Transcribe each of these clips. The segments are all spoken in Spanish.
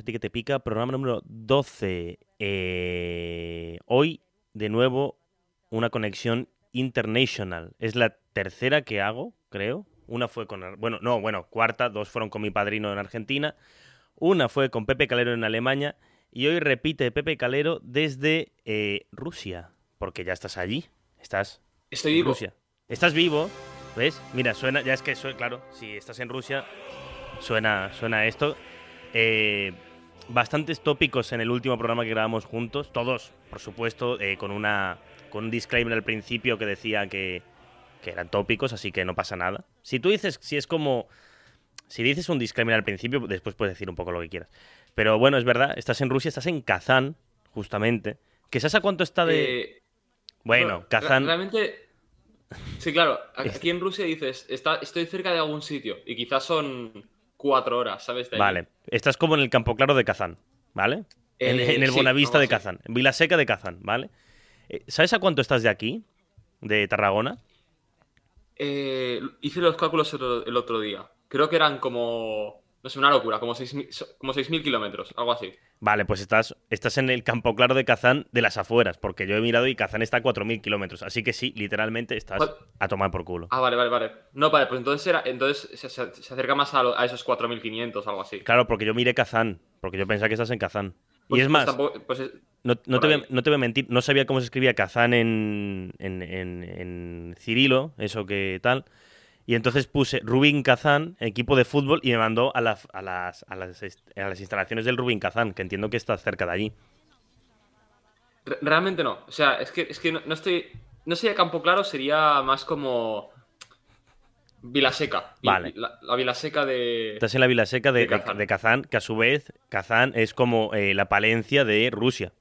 A Ti que te pica, programa número 12. Eh, hoy, de nuevo, una conexión international. Es la tercera que hago, creo. Una fue con... Bueno, no, bueno, cuarta. Dos fueron con mi padrino en Argentina. Una fue con Pepe Calero en Alemania. Y hoy repite Pepe Calero desde eh, Rusia. Porque ya estás allí. Estás Estoy en vivo. Rusia. Estás vivo, ¿ves? Mira, suena, ya es que suena, claro, si estás en Rusia, suena, suena esto. Eh, bastantes tópicos en el último programa que grabamos juntos, todos, por supuesto, eh, con una con un disclaimer al principio que decía que, que eran tópicos, así que no pasa nada. Si tú dices, si es como, si dices un disclaimer al principio, después puedes decir un poco lo que quieras. Pero bueno, es verdad, estás en Rusia, estás en Kazán, justamente. ¿Que sabes a cuánto está de...? Eh, bueno, re- Kazán... Realmente. Sí, claro. Aquí en Rusia dices, está, estoy cerca de algún sitio. Y quizás son cuatro horas, ¿sabes? De. Vale, estás como en el Campo Claro de Kazán, ¿vale? En, Eh, en el sí, Bonavista de. Kazán, en Vilaseca de Kazán, ¿vale? Eh, ¿Sabes a cuánto estás de aquí? De Tarragona. Eh, hice los cálculos el, el otro día. Creo que eran como. No sé, una locura, como 6.000 so- como 6.000 kilómetros, algo así. Vale, pues estás, estás en el Campo Claro de Kazán de las afueras, porque yo he mirado y Kazán está a 4.000 kilómetros. Así que sí, literalmente estás ¿Cuál? a tomar por culo. Ah, vale, vale, vale. No, vale, pues entonces, era, entonces se, se- se acerca más a, lo- a esos 4.500, algo así. Claro, porque yo miré Kazán, porque yo pensaba que estás en Kazán. Pues- y es pues más, tampoco- pues es- no, no te voy, no te voy a mentir, no sabía cómo se escribía Kazán en, en, en, en Cirilo, eso que tal. Y entonces puse Rubin Kazán, equipo de fútbol, y me mandó a, la- a las, a, las, a las instalaciones del Rubin Kazán, que entiendo que está cerca de allí. Re- Realmente no. O sea, es que, es que no, no estoy. No sería Campo Claro, sería más como. Vilaseca. Vale. La, la Vilaseca de. Estás en la Vila Seca de, De Kazán. de Kazán, que a su vez Kazán es como eh, la Palencia de Rusia.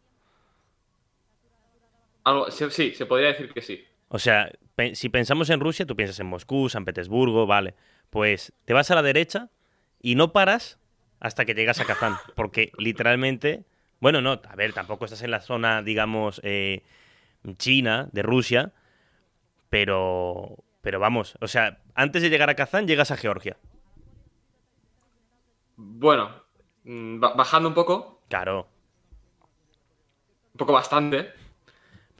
Algo, sí, se podría decir que sí. O sea, pe- si pensamos en Rusia, tú piensas en Moscú, San Petersburgo, vale. Pues te vas a la derecha y no paras hasta que llegas a Kazán. Porque literalmente, bueno, no, a ver, tampoco estás en la zona, digamos, eh, China, de Rusia, pero, pero vamos, o sea, antes de llegar a Kazán llegas a Georgia. Bueno, mm, ba- bajando un poco, Claro, un poco bastante.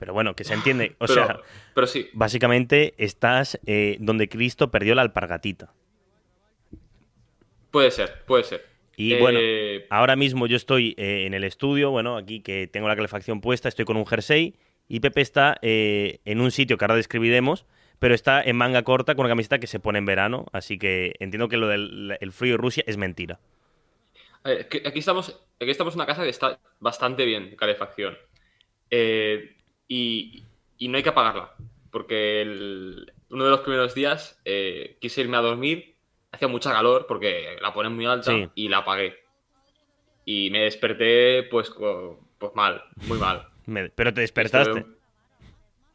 Pero bueno, que se entiende. O pero, sea, pero sí. básicamente estás eh, donde Cristo perdió la alpargatita. Puede ser, puede ser. Y Eh, bueno, ahora mismo yo estoy eh, en el estudio, bueno, aquí que tengo la calefacción puesta, estoy con un jersey y Pepe está eh, en un sitio que ahora describiremos, pero está en manga corta con una camiseta que se pone en verano, así que entiendo que lo del el frío de Rusia es mentira. aquí estamos, aquí estamos en una casa que está bastante bien, calefacción. Eh, y, y no hay que apagarla. Porque el- uno de los primeros días eh, quise irme a dormir, hacía mucha calor porque la ponen muy alta Sí. y la apagué. Y me desperté pues, pues mal, muy mal. Pero te despertaste. Estuve-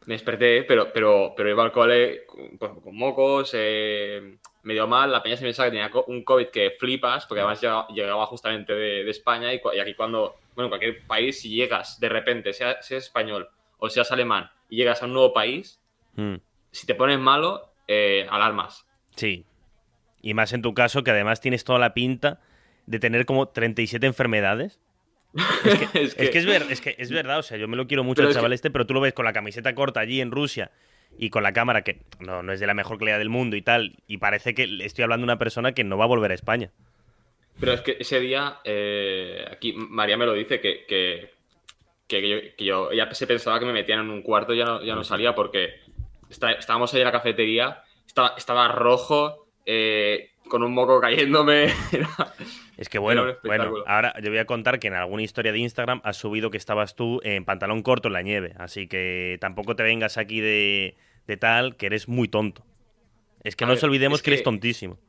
Me desperté, pero, pero, pero iba al cole con, pues, con mocos, eh, medio mal. La peña se pensaba que tenía un COVID que flipas, porque además llegaba, llegaba justamente de, de España. Y, y aquí, cuando, bueno, en cualquier país, si llegas de repente, sea, seas español o seas alemán, y llegas a un nuevo país, Mm, si te pones malo, eh, alarmas. sí. Y más en tu caso, que además tienes toda la pinta de tener como 37 enfermedades. Es que es, que es, ver- es que es verdad, o sea, yo me lo quiero mucho al chaval este, pero tú lo ves con la camiseta corta allí en Rusia y con la cámara que no, no es de la mejor calidad del mundo y tal, y parece que le estoy hablando de una persona que no va a volver a España. Pero es que ese día, eh, aquí María me lo dice, que, que que yo, que yo ya se pensaba que me metían en un cuarto y ya no, ya no salía porque está- estábamos ahí en la cafetería, estaba, estaba rojo, eh, con un moco cayéndome. era- Es que bueno, bueno, ahora yo voy a contar que en alguna historia de Instagram has subido que estabas tú en pantalón corto en la nieve, así que tampoco te vengas aquí de, de tal, que eres muy tonto. Es que A no ver, nos olvidemos es que eres tontísimo.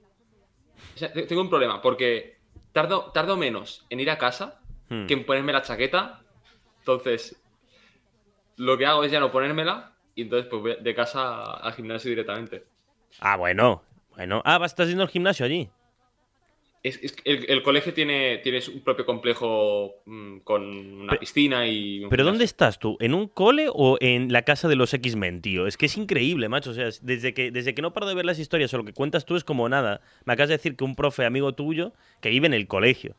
O sea, te- tengo un problema porque tardo, tardo menos en ir a casa Hmm. que en ponerme la chaqueta. Entonces, lo que hago es ya no ponérmela y entonces pues voy de casa al gimnasio directamente. Ah, bueno, bueno. Ah, vas, estás yendo al gimnasio allí. Es, es que el, el colegio tiene, tiene su propio complejo mm, con una piscina y... un ¿Pero dónde estás tú? ¿En un cole o en la casa de los X-Men, tío? Es que es increíble, macho. O sea, es- desde que, desde que no paro de ver las historias o lo que cuentas tú es como nada. Me acabas de decir que un profe amigo tuyo que vive en el colegio.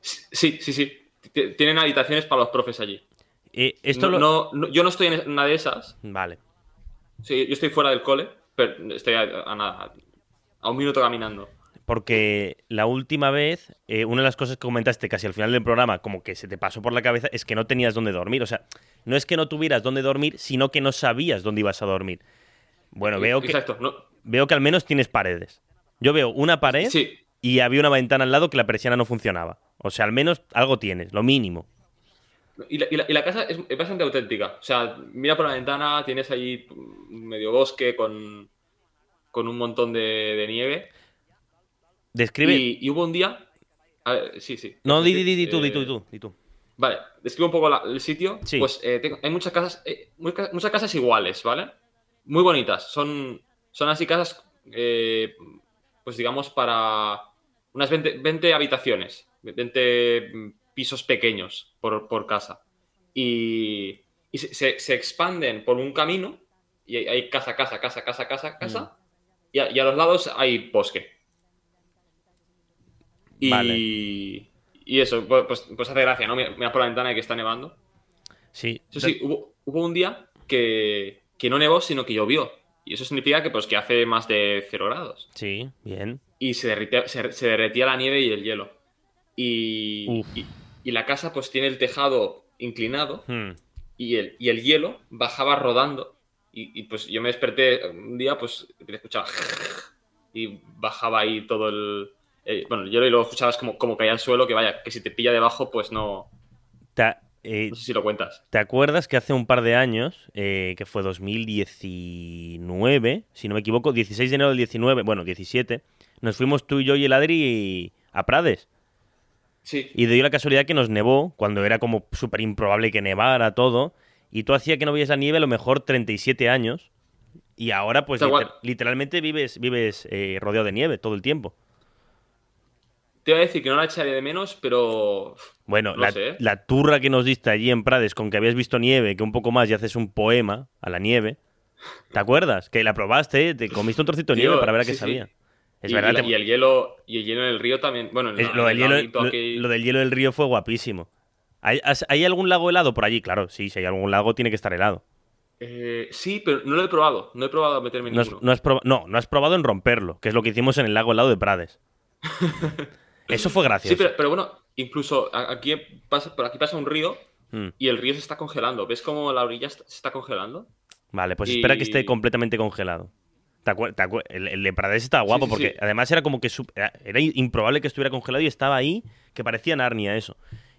Sí, sí, sí. Tienen habitaciones para los profes allí. Eh, esto No- lo... no- no- yo no estoy en una de esas. Vale. Sí, yo estoy fuera del cole, pero estoy a, a nada, a un minuto caminando. Porque la última vez, eh, una de las cosas que comentaste casi al final del programa, como que se te pasó por la cabeza, es que no tenías dónde dormir. O sea, no es que no tuvieras dónde dormir, sino que no sabías dónde ibas a dormir. Bueno, veo que, Exacto. no- veo que al menos tienes paredes. Yo veo una pared sí, y había una ventana al lado que la persiana no funcionaba. O sea, al menos algo tienes, lo mínimo. Y la, y la- y la casa es, es bastante auténtica. O sea, mira por la ventana, tienes ahí medio bosque con, con un montón de, de nieve. Describe. Y, y hubo un día. A ver, sí, sí. No, di, di, di, di tú, di Eh, tú, di tú, di tú. Vale, describo un poco la- el sitio. Sí. Pues eh, tengo- hay muchas casas, eh, muchas casas iguales, ¿vale? Muy bonitas. Son, son así casas, eh, pues digamos, para unas 20, 20 habitaciones, 20 pisos pequeños por, por casa. Y, y se, se- expanden por un camino y hay, casa, casa, casa, casa, casa, casa. Y, a, y a los lados hay bosque. Y, Vale. y eso, pues, pues, hace gracia, ¿no? Mira, mira por la ventana que está nevando. Sí. Eso sí, hubo, hubo un día que, que no nevó, sino que llovió. Y eso significa que, pues, que hace más de 0 grados. Sí, bien. Y se derritía, se, se derretía la nieve y el hielo. Y, y, y la casa, pues, tiene el tejado inclinado Hmm. y el, y el hielo bajaba rodando. Y, y, pues yo me desperté un día, pues, escuchaba y bajaba ahí todo el, eh, bueno, el hielo y luego escuchabas como, como caía al suelo, que vaya, que si te pilla debajo, pues no, Te, eh, no sé si lo cuentas. ¿te acuerdas que hace un par de años, eh, que fue 2019, si no me equivoco, 16 de enero del 19, bueno, 17, nos fuimos tú y yo y el Adri a Prades? Sí, Y dio la casualidad que nos nevó, cuando era como súper improbable que nevara todo, y tú hacía que no veías la nieve a lo mejor 37 años, y ahora pues liter- literalmente vives, vives eh, rodeado de nieve todo el tiempo. te iba a decir que no la echaré de menos, pero Bueno, No la, sé, ¿eh? la turra que nos diste allí en Prades con que habías visto nieve, que un poco más y haces un poema a la nieve, ¿te acuerdas? Que la probaste, te comiste un trocito de nieve para ver a qué sí. sabía. Es y, verdad, y la- te- y el hielo y el hielo en el río también, bueno, en es- el- lo, del hielo, lo- aquí- lo del hielo del río fue guapísimo. ¿Hay, ¿Hay algún lago helado por allí? Claro, sí, si hay algún lago tiene que estar helado. Eh, sí, pero no lo he probado, no he probado a meterme en No has, ninguno. no, has proba- no, no has probado en romperlo, que es lo que hicimos en el lago helado de Prades. Eso fue gracioso. Sí, pero, pero bueno, incluso aquí pasa, por aquí pasa un río Mm, y el río se está congelando. ¿Ves cómo la orilla se está congelando? Vale, pues espera que esté completamente congelado. ¿Te acuer- te acuer- el, el de estaba guapo sí, porque sí. además era como que era, era improbable que estuviera congelado y estaba ahí que parecía Narnia eso.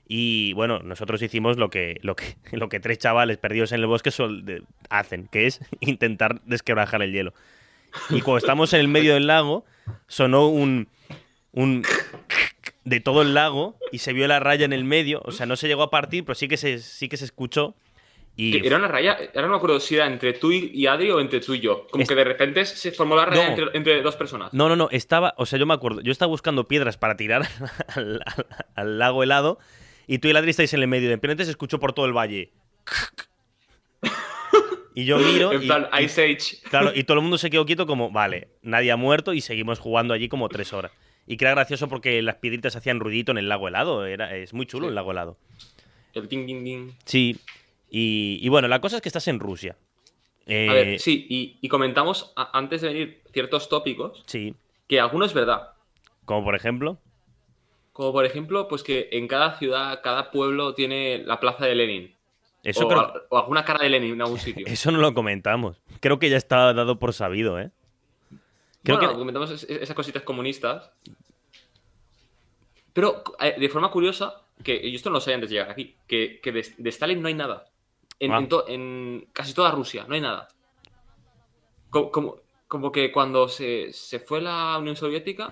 Y bueno, nosotros hicimos lo que, lo que, lo que tres chavales perdidos en el bosque sol- de- hacen, que es intentar desquebrajar el hielo. Y cuando estamos en el medio del lago, sonó un, un de todo el lago y se vio la raya en el medio. O sea, no se llegó a partir, pero sí que se, sí que se escuchó. Y era una raya, ahora no me acuerdo si era entre tú y y Adri o entre tú y yo. Como Es- que de repente se formó la raya No. entre, entre dos personas. No, no, no, estaba, o sea, yo me acuerdo, yo estaba buscando piedras para tirar al, al- al lago helado y tú y el Adri estáis en el medio, de repente se escuchó por todo el valle. Y yo miro en y, plan, y- Ice Age. claro, y todo el mundo se quedó quieto como, vale, nadie ha muerto y seguimos jugando allí como tres horas. Y que era gracioso porque las piedritas hacían ruidito en el lago helado, era, es muy chulo Sí. el lago helado. El ding, ding, ding. Sí, y, y bueno, la cosa es que estás en Rusia. A Eh, ver, sí, y, y comentamos a- antes de venir ciertos tópicos Sí, que alguno es verdad. como por ejemplo, como por ejemplo, pues que en cada ciudad, cada pueblo tiene la plaza de Lenin. Eso, o, creo- a- o alguna cara de Lenin en algún sitio. eso no lo comentamos. Creo que ya está dado por sabido, ¿eh? Creo bueno, que- comentamos es- esas cositas comunistas. Pero eh, de forma curiosa, que yo esto no lo sabía antes de llegar aquí, que, que de, de Stalin no hay nada. En, Ah. en to- en casi toda Rusia, no hay nada. Co- Como, como que cuando se, se fue la Unión Soviética,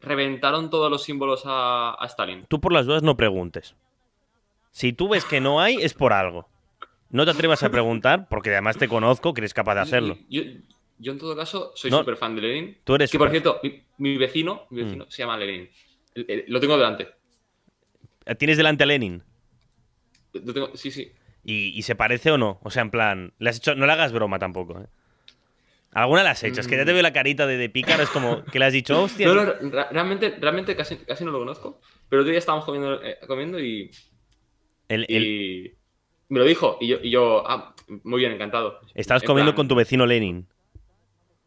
reventaron todos los símbolos a, a Stalin. Tú por las dudas no preguntes. Si tú ves que no hay, es por algo. No te atrevas a preguntar, porque además te conozco que eres capaz de hacerlo. Yo, yo- yo, en todo caso soy No. súper fan de Lenin. Tú eres Que por cierto, mi, mi vecino, mi Mm. vecino se llama Lenin. El- el- Lo tengo delante. ¿Tienes delante a Lenin? Lo tengo, sí, sí. ¿Y, y se parece o no? O sea, en plan, le has hecho, no le hagas broma tampoco. ¿eh? Alguna la has hecho, es que ya te veo la carita de, de pícaro, es como que le has dicho, hostia. No, realmente, realmente casi, casi no lo conozco. Pero otro día estábamos comiendo, eh, comiendo y, el- el- y me lo dijo. Y yo, y yo, ah, muy bien, encantado. estabas En comiendo plan- con tu vecino Lenin.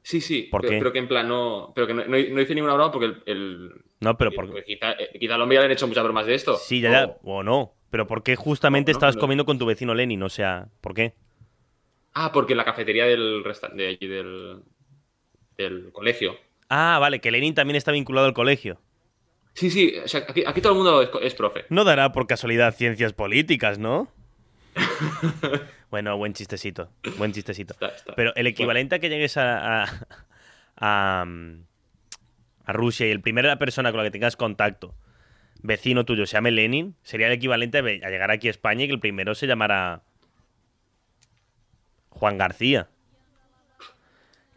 Sí, sí. ¿Por pero, qué? pero que en plan no. Pero que no, no, no hice ninguna broma porque el. el- No, pero por pues quizá, eh, quizá a Lombia le han hecho muchas bromas de esto. Sí, ya, ya. O no. Pero ¿por qué justamente No, no, estabas comiendo con tu vecino Lenin? O sea, ¿por qué? Ah, porque la cafetería del resta- de allí del, del colegio. Ah, vale, que Lenin también está vinculado al colegio. Sí, sí. O sea, aquí, aquí todo el mundo es, es profe. No dará por casualidad ciencias políticas, ¿no? bueno, buen chistecito. Buen chistecito. Está- está. Pero el equivalente a que llegues a, a, a, mm, a Rusia y el primera persona con la que tengas contacto, vecino tuyo, se llame Lenin, sería el equivalente a, llegar aquí a España y que el primero se llamara Juan García.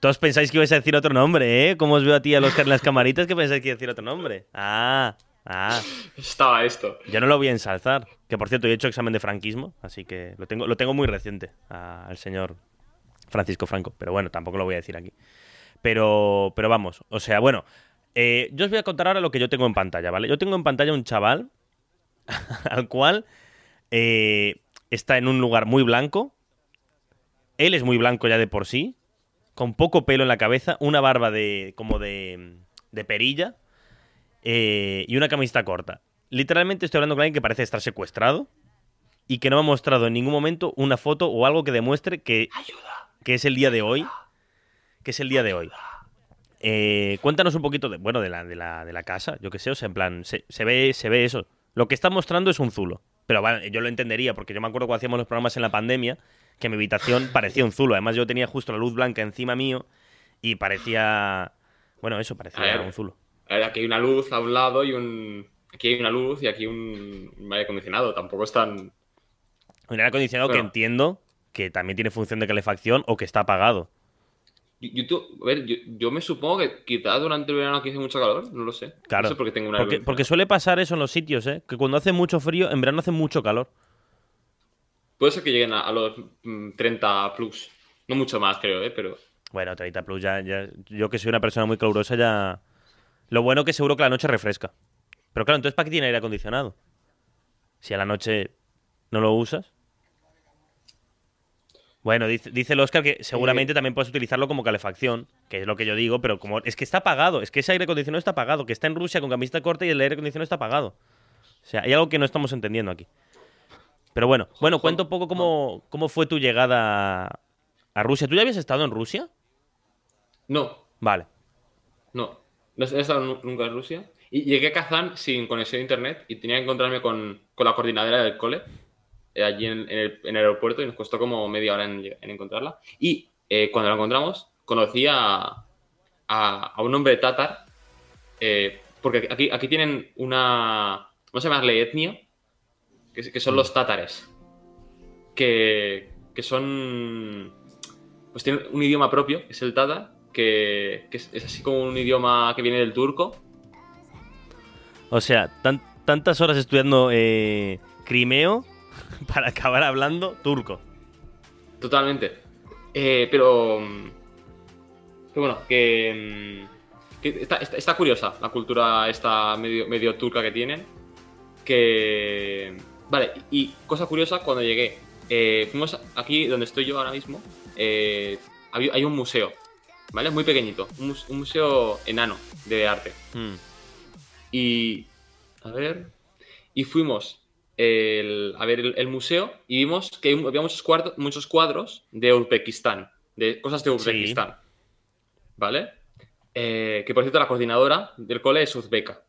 Todos pensáis que ibais a decir otro nombre, ¿eh? Como os veo a ti a los en las camaritas que pensáis que iba a decir otro nombre. Ah, ah. Estaba esto. Yo no lo voy a ensalzar. Que por cierto, yo he hecho examen de franquismo, así que lo tengo, lo tengo muy reciente a- al señor Francisco Franco. Pero bueno, tampoco lo voy a decir aquí. Pero, pero vamos, o sea, bueno, eh, yo os voy a contar ahora lo que yo tengo en pantalla, ¿vale? Yo tengo en pantalla un chaval al cual eh, está en un lugar muy blanco. Él es muy blanco ya de por sí, con poco pelo en la cabeza, una barba de como de, de perilla eh, y una camiseta corta. Literalmente estoy hablando con alguien que parece estar secuestrado y que no me ha mostrado en ningún momento una foto o algo que demuestre que, que es el día de hoy. Que es el día de hoy. Eh, cuéntanos un poquito de, bueno, de la, de la, de la casa, yo qué sé, o sea, en plan, se, se ve, se ve eso. Lo que está mostrando es un zulo. Pero vale, yo lo entendería, porque yo me acuerdo cuando hacíamos los programas en la pandemia, que mi habitación parecía un zulo. Además, yo tenía justo la luz blanca encima mío y parecía. Bueno, eso, parecía ver. un zulo. A ver, aquí hay una luz a un lado y un. Aquí hay una luz y aquí un, un aire acondicionado. Tampoco es tan. Un aire acondicionado que Bueno. entiendo que también tiene función de calefacción o que está apagado. Yo, yo tu- a ver, yo, yo me supongo que quizás durante el verano aquí hace mucho calor, no lo sé. Claro. No sé por qué tengo una Porque, porque suele pasar eso en los sitios, ¿eh? Que cuando hace mucho frío, en verano hace mucho calor. Puede ser que lleguen a, a los mm, 30 plus. No mucho más, creo, ¿eh? Pero. Bueno, 30 plus ya, ya- Yo que soy una persona muy calurosa ya... Lo bueno que seguro que la noche refresca. Pero claro, entonces ¿para qué tiene aire acondicionado? Si a la noche no lo usas. Bueno, dice, dice el Oscar que seguramente también puedes utilizarlo como calefacción, que es lo que yo digo, pero como es que está apagado, es que ese aire acondicionado está apagado, que está en Rusia con camiseta corta y el aire acondicionado está apagado. O sea, hay algo que no estamos entendiendo aquí. Pero bueno, bueno, cuenta un poco cómo, cómo fue tu llegada a Rusia. ¿Tú ya habías estado en Rusia? No, Vale. no. No he estado nu- nunca en Rusia. Y llegué a Kazán sin conexión a internet y tenía que encontrarme con, con la coordinadora del cole eh, allí en, en el, en el aeropuerto y nos costó como media hora en, en encontrarla. Y eh, cuando la encontramos, conocí a, a, a un hombre tátar, eh, porque aquí, aquí tienen una, vamos a llamarle etnia, que, que son los tátares, que, que son, pues tienen un idioma propio, que es el tátar, que, que es, es así como un idioma que viene del turco. O sea, tan- tantas horas estudiando eh, crimeo para acabar hablando turco. Totalmente. Eh, pero, mm, pero bueno, que, mm, que está, está- está curiosa la cultura esta medio, medio turca que tienen. Que... Vale, y cosa curiosa, cuando llegué, eh, fuimos aquí donde estoy yo ahora mismo, eh, hay, un museo, ¿vale? Muy pequeñito, un, mus- un museo enano de arte. Mm. Y A ver. Y fuimos el- a ver el, el museo y vimos que había muchos cuadros, muchos cuadros de Uzbekistán, de cosas de Uzbekistán. ¿Vale? Eh, que por cierto, la coordinadora del cole es uzbeca.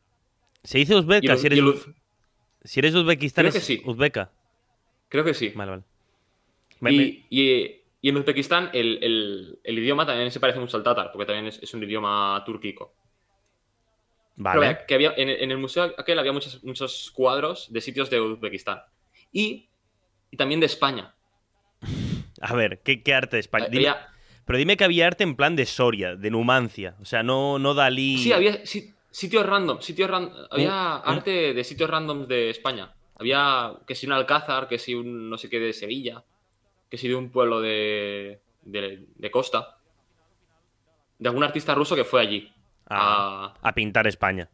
Se dice uzbeca, el- si eres, uz- si eres uzbekistán Creo que es sí. uzbeca. Creo que sí. Vale, vale. Me- me- Y, en Uzbekistán el, el- el idioma también se parece mucho al tátar, porque también es, es un idioma túrquico. Vale. Pero vaya, que había, en, en el museo aquel había muchos, muchos cuadros de sitios de Uzbekistán. Y, y también de España. A ver, ¿qué, qué arte de España? Dime- Había- pero dime que había arte en plan de Soria, de Numancia. O sea, no, no Dalí. sí, había si- sitios random. Sitios ran- había un- arte de sitios random de España. Había que si un Alcázar, que si un no sé qué de Sevilla, que si de un pueblo de, de, de costa. De algún artista ruso que fue allí. A, a- pintar España.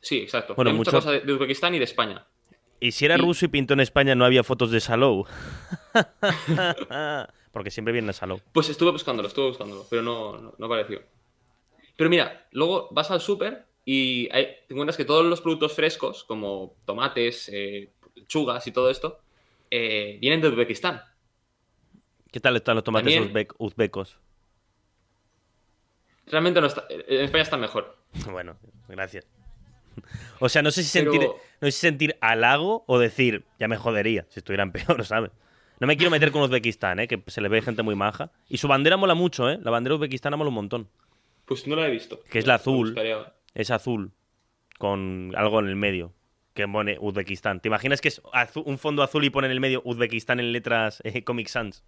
Sí, exacto. Bueno, Hay mucha mucho- cosa de, de Uzbekistán y de España. Y si era Y- ruso y pintó en España, no había fotos de Salou. Porque siempre viene Salou. Pues estuve buscándolo, estuve buscándolo, pero no, no, no apareció. Pero mira, luego vas al súper y hay- te encuentras que todos los productos frescos, como tomates, eh, lechugas y todo esto, eh, vienen de Uzbekistán. ¿Qué tal están los tomates También- uzbek- uzbecos? Realmente no está, en España están mejor. Bueno, gracias. O sea, no sé si Pero- sentir, no sé si sentir halago o decir, ya me jodería si estuvieran peor, ¿sabes? No me quiero meter con Uzbekistán, ¿eh? que se le ve gente muy maja. Y su bandera mola mucho, ¿eh? La bandera uzbekistana mola un montón. Pues no la he visto. Que es la azul. Es azul, con algo en el medio, que pone Uzbekistán. ¿Te imaginas que es un fondo azul y pone en el medio Uzbekistán en letras eh, Comic Sans?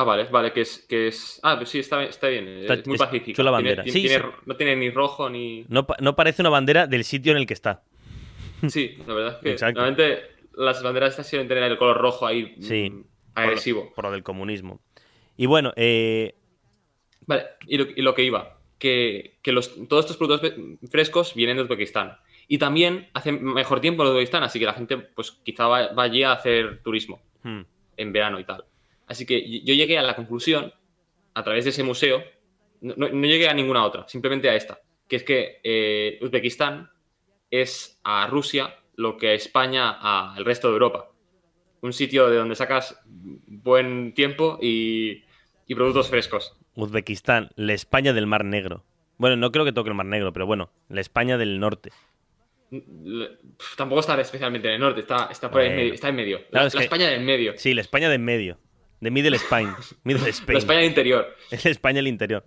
Ah, vale, vale, que es... Que es... Ah, pues sí, está, está bien. Está- es muy es pacífico. chula bandera. Tiene- Sí, tiene- sí. No tiene ni rojo ni... No, no parece una bandera del sitio en el que está. Sí, la verdad es que Exacto. normalmente las banderas estas suelen tener el color rojo ahí Sí. mm, Por lo- agresivo. Por lo del comunismo. Y bueno, eh, Vale, y lo, y lo que iba, que, que los, todos estos productos frescos vienen de Uzbekistán. Y también hace mejor tiempo en Uzbekistán, así que la gente pues quizá va, va allí a hacer turismo hmm, en verano y tal. Así que yo llegué a la conclusión, a través de ese museo, no, llegué a ninguna otra, simplemente a esta, que es que eh, Uzbekistán es a Rusia lo que a España al resto de Europa. Un sitio de donde sacas buen tiempo y, y productos frescos. Uzbekistán, la España del Mar Negro. Bueno, no creo que toque el Mar Negro, pero bueno, la España del norte. Tampoco está especialmente en el norte, está, está por ahí en medio, está en medio. Claro, la es la que- España del medio. Sí, la España de en medio. De Middle Spain. Middle Spain. La España del interior. Es España del interior.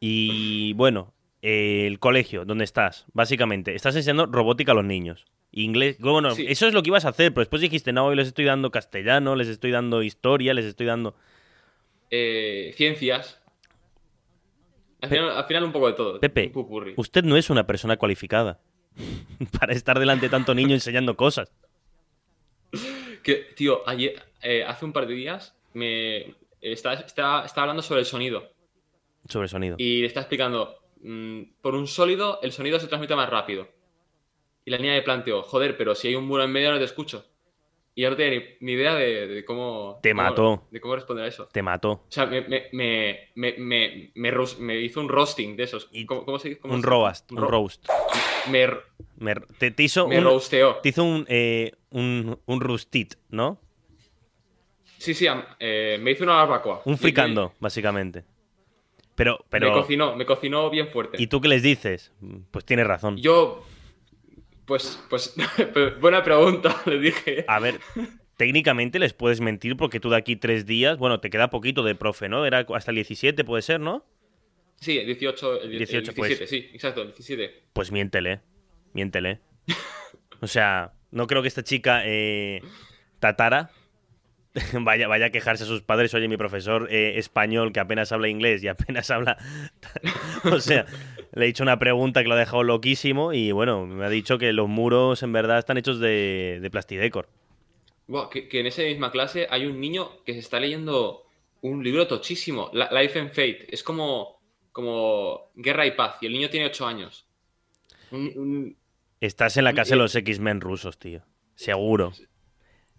Y bueno, eh, el colegio, donde estás, básicamente, estás enseñando robótica a los niños. Inglés, bueno, Sí. eso es lo que ibas a hacer, pero después dijiste, no, hoy les estoy dando castellano, les estoy dando historia, les estoy dando... Eh, ciencias. Al final, al final un poco de todo. Pepe, usted no es una persona cualificada para estar delante de tanto niño enseñando cosas. Que, tío, ayer, eh, hace un par de días me está, está, está hablando sobre el sonido. Sobre sonido. Y le está explicando, mm, por un sólido, el sonido se transmite más rápido. Y la niña le planteó, joder, pero si hay un muro en medio no te escucho. Y yo no tenía ni, ni idea de, de cómo... Te cómo- mató. De cómo responder a eso. Te mató. O sea, me, me, me, me, me, hizo un roasting de esos. ¿Cómo, cómo se cómo Un se- roast, un ro- roast. Me, Me- te, te hizo me un, roasteó. te hizo un, eh, un, un rustit, ¿no? Sí, sí, eh, me hizo una barbacoa. Un fricando, básicamente. Pero, pero... me cocinó, me cocinó bien fuerte. ¿Y tú qué les dices? Pues tienes razón. Yo, pues, pues, buena pregunta, le dije. A ver, técnicamente les puedes mentir porque tú de aquí tres días, bueno, te queda poquito de profe, ¿no? Era hasta el 17, puede ser, ¿no? Sí, el 18, el, el 18, 17, pues. sí, exacto, el 17. Pues miéntele, miéntele. O sea, no creo que esta chica, eh, Tatara, vaya, vaya a quejarse a sus padres. Oye, mi profesor eh, español que apenas habla inglés y apenas habla... o sea, le he hecho una pregunta que lo ha dejado loquísimo y bueno, me ha dicho que los muros en verdad están hechos de, de plastidecor. Que, que en esa misma clase hay un niño que se está leyendo un libro tochísimo, Life and Fate. Es como, como Guerra y Paz, y el niño tiene 8 años. Un- un- Estás en la casa de los X-Men rusos, tío. Seguro.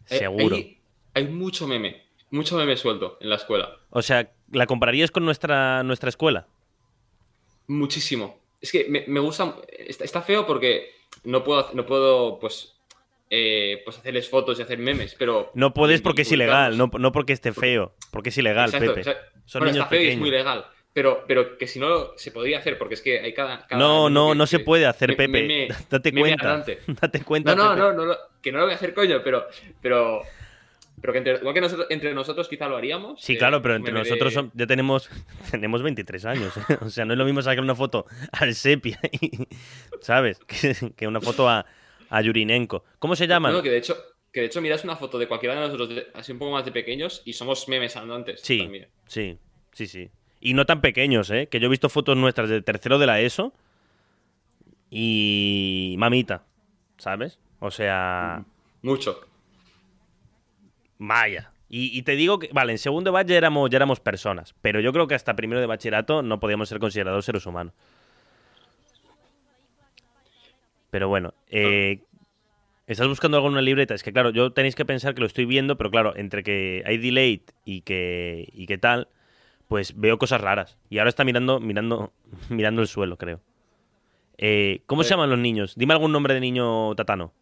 eh, Seguro. Hay, hay mucho meme, mucho meme suelto en la escuela. O sea, ¿la compararías con nuestra, nuestra escuela? Muchísimo. Es que me, me gusta. Está, está feo porque no puedo, no puedo pues, eh, pues hacerles fotos y hacer memes, pero. No puedes porque es ilegal, no, no porque esté feo, porque es ilegal, Exacto, Pepe. o sea, Son bueno, niños está feo y es muy legal. Pero, pero que si no se podría hacer, porque es que hay cada. cada No, no, que- no se puede hacer, me- Pepe. Date cuenta. Date cuenta. No, no, Pepe. no, no, lo- que no lo voy a hacer, coño, pero. Pero, pero que entre, igual que nosotros, entre nosotros quizá lo haríamos. Sí, eh, claro, pero entre nosotros son- ya tenemos, tenemos 23 años. ¿eh? O sea, no es lo mismo sacar una foto al sepia, y- ¿sabes? Que, que una foto a, a Yurinenko. ¿Cómo se llaman? No, que de hecho, que de hecho miras una foto de cualquiera de nosotros de- así un poco más de pequeños y somos memes andantes. Sí, también. sí, sí, sí. Y no tan pequeños, ¿eh? Que yo he visto fotos nuestras de tercero de la ESO y mamita, ¿sabes? O sea, Mucho. Vaya. Y, y te digo que, vale, en segundo de ya éramos, ya éramos personas, pero yo creo que hasta primero de bachillerato no podíamos ser considerados seres humanos. Pero bueno, eh, ¿estás buscando algo en una libreta? Es que claro, yo tenéis que pensar que lo estoy viendo, pero claro, entre que hay delay y que, y que tal, pues veo cosas raras. Y ahora está mirando, mirando, mirando el suelo, creo. Eh, ¿Cómo se Eh. llaman los niños? Dime algún nombre de niño tatano.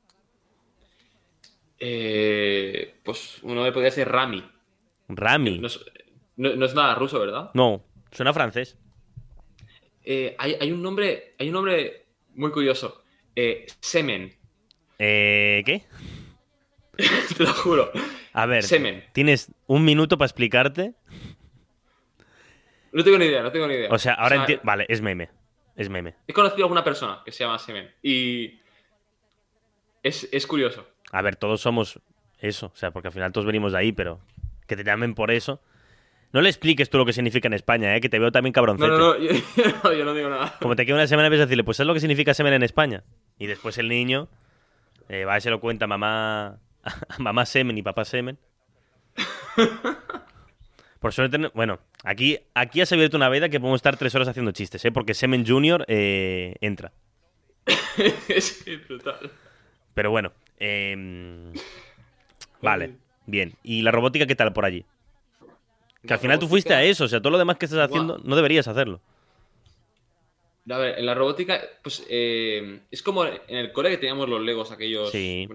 Eh, pues uno me podría ser Rami. Rami. No es, no- no es nada ruso, ¿verdad? No, suena francés. Eh, hay, hay un nombre, hay un nombre muy curioso. Eh, Semen. Eh, ¿Qué? Te lo juro. A ver, Semen. tienes un minuto para explicarte. No tengo ni idea, no tengo ni idea. O sea, ahora sea, entiendo. Vale, es meme. Es meme. He conocido a alguna persona que se llama Semen. Y es, es curioso. A ver, todos somos eso. O sea, porque al final todos venimos de ahí, pero que te llamen por eso. No le expliques tú lo que significa en España, ¿eh? Que te veo también cabroncete. No, no, no, yo, no, yo no digo nada. Como te queda una semana, ves a decirle, pues ¿sabes lo que significa semen en España? Y después el niño eh, va y se lo cuenta a mamá, a mamá semen y papá semen. Por suerte, no- bueno, aquí, aquí has abierto una veda que podemos estar tres horas haciendo chistes, ¿eh? Porque Semen Junior eh, entra. es brutal. Pero bueno, em, vale, bien. ¿Y la robótica qué tal por allí? Que La al final tú fuiste a eso, o sea, todo lo demás que estás haciendo no deberías hacerlo. A ver, en la robótica, pues eh, es como en el cole que teníamos los Legos aquellos. Sí.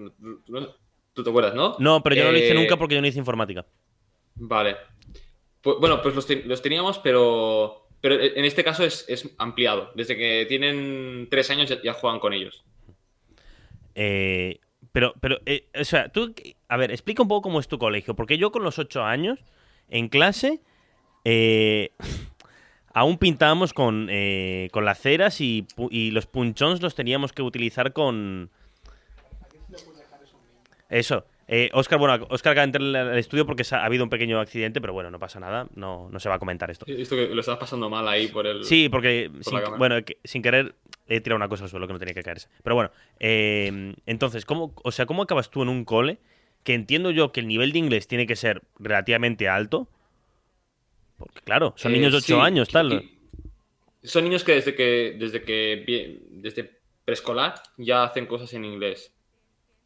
bueno, tú, te acuerdas, ¿no? No, pero yo no lo hice Eh, nunca porque yo no hice informática. Vale. Pues, bueno, pues los teníamos, pero, pero en este caso es, es ampliado. Desde que tienen tres años ya, ya juegan con ellos. Eh, pero, pero, eh, o sea, tú, a ver, explica un poco cómo es tu colegio, porque yo con los ocho años, en clase, eh, aún pintábamos con, eh, con las ceras y, y los punchons los teníamos que utilizar con... Eso. Eh, Oscar, bueno, Oscar acaba de entrar al estudio porque ha, ha habido un pequeño accidente, pero bueno, no pasa nada, no, no se va a comentar esto. He visto que lo estás pasando mal ahí por el. Sí, porque por sin, bueno, que- sin querer he tirado una cosa al suelo que no tenía que caerse. Pero bueno, eh, entonces, ¿cómo, o sea, ¿cómo acabas tú en un cole? Que entiendo yo que el nivel de inglés tiene que ser relativamente alto. Porque claro, son Eh, niños de 8 sí, años, tal. Son niños que desde que desde que desde preescolar ya hacen cosas en inglés.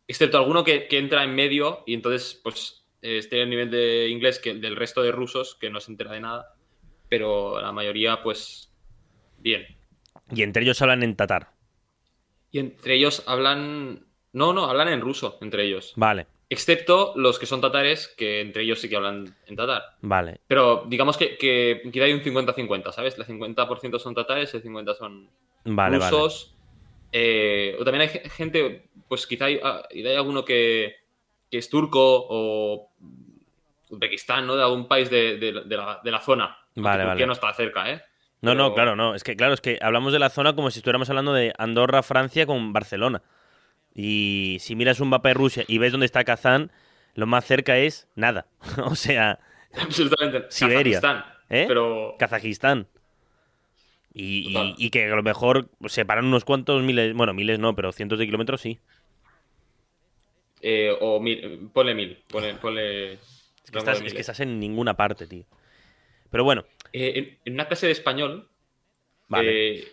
Excepto alguno que, que entra en medio y entonces pues eh, esté el nivel de inglés que del resto de rusos que no se entera de nada. Pero la mayoría pues bien. Y entre ellos hablan en tatar. Y entre ellos hablan no, no, hablan en ruso entre ellos. Vale, Excepto los que son tatares, que entre ellos sí que hablan en tatar. vale. Pero digamos que, que quizá hay un 50-50, ¿sabes? El 50% son tatares, el 50% son Vale, vale. rusos. eh, o también hay ge- gente, pues quizá hay, ah, hay alguno que, que es turco o Uzbekistán, ¿no? De algún país de, de- de la, de la zona. Vale, vale. no está cerca, ¿eh? No, no, claro, no. Es que, claro, es que hablamos de la zona como si estuviéramos hablando de Andorra, Francia con Barcelona. Y si miras un mapa de Rusia y ves dónde está Kazán, lo más cerca es nada. o sea, Absolutamente. Siberia. Kazajistán, ¿eh? Pero Kazajistán. Y, y- Total. y que a lo mejor separan unos cuantos miles, bueno, miles no, pero cientos de kilómetros sí. eh, o mil, ponle mil. Ponle, ponle Es que, es estás en ninguna parte, tío. Pero bueno, Eh, en, una clase de español, vale, eh,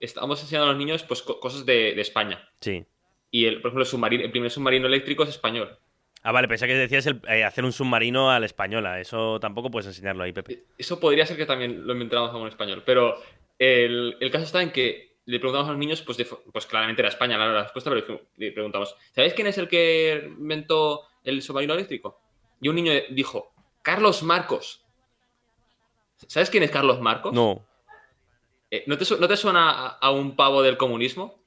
estábamos enseñando a los niños pues, co- cosas de, de España. sí. Y, el, por ejemplo, el, submarino, el primer submarino eléctrico es español. Ah, vale, pensé que decías el- eh, hacer un submarino a la española. Eso tampoco puedes enseñarlo ahí, Pepe. Eso podría ser que también lo inventáramos en español. Pero el, el caso está en que le preguntamos a los niños, pues, pues claramente era España la respuesta, pero le preguntamos, ¿sabéis quién es el que inventó el submarino eléctrico? Y un niño dijo, Carlos Marcos. ¿Sabes quién es Carlos Marcos? No. Eh, ¿no, te, suena a, un pavo del comunismo?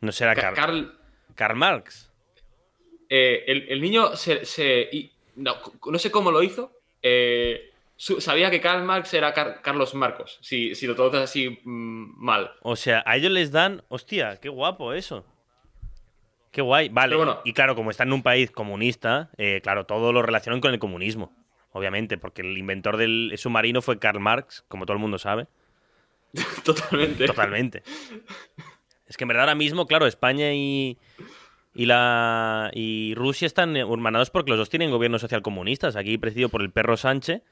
No será Carl, Karl Marx. Eh, el, niño se... no, sé cómo lo hizo. Eh, sabía que Karl Marx era Carlos Marcos, si, si lo traduces así mm, mal. O sea, a ellos les dan... Hostia, qué guapo eso. Qué guay. Vale, y claro, como están en un país comunista, claro, todo lo relacionan con el comunismo obviamente, porque el inventor del submarino fue Karl Marx, como todo el mundo sabe. Totalmente. Totalmente. Es que en verdad ahora mismo, claro, España y, y, la, y Rusia están hermanados porque los dos tienen gobiernos socialcomunistas. Aquí presidido por el perro Sánchez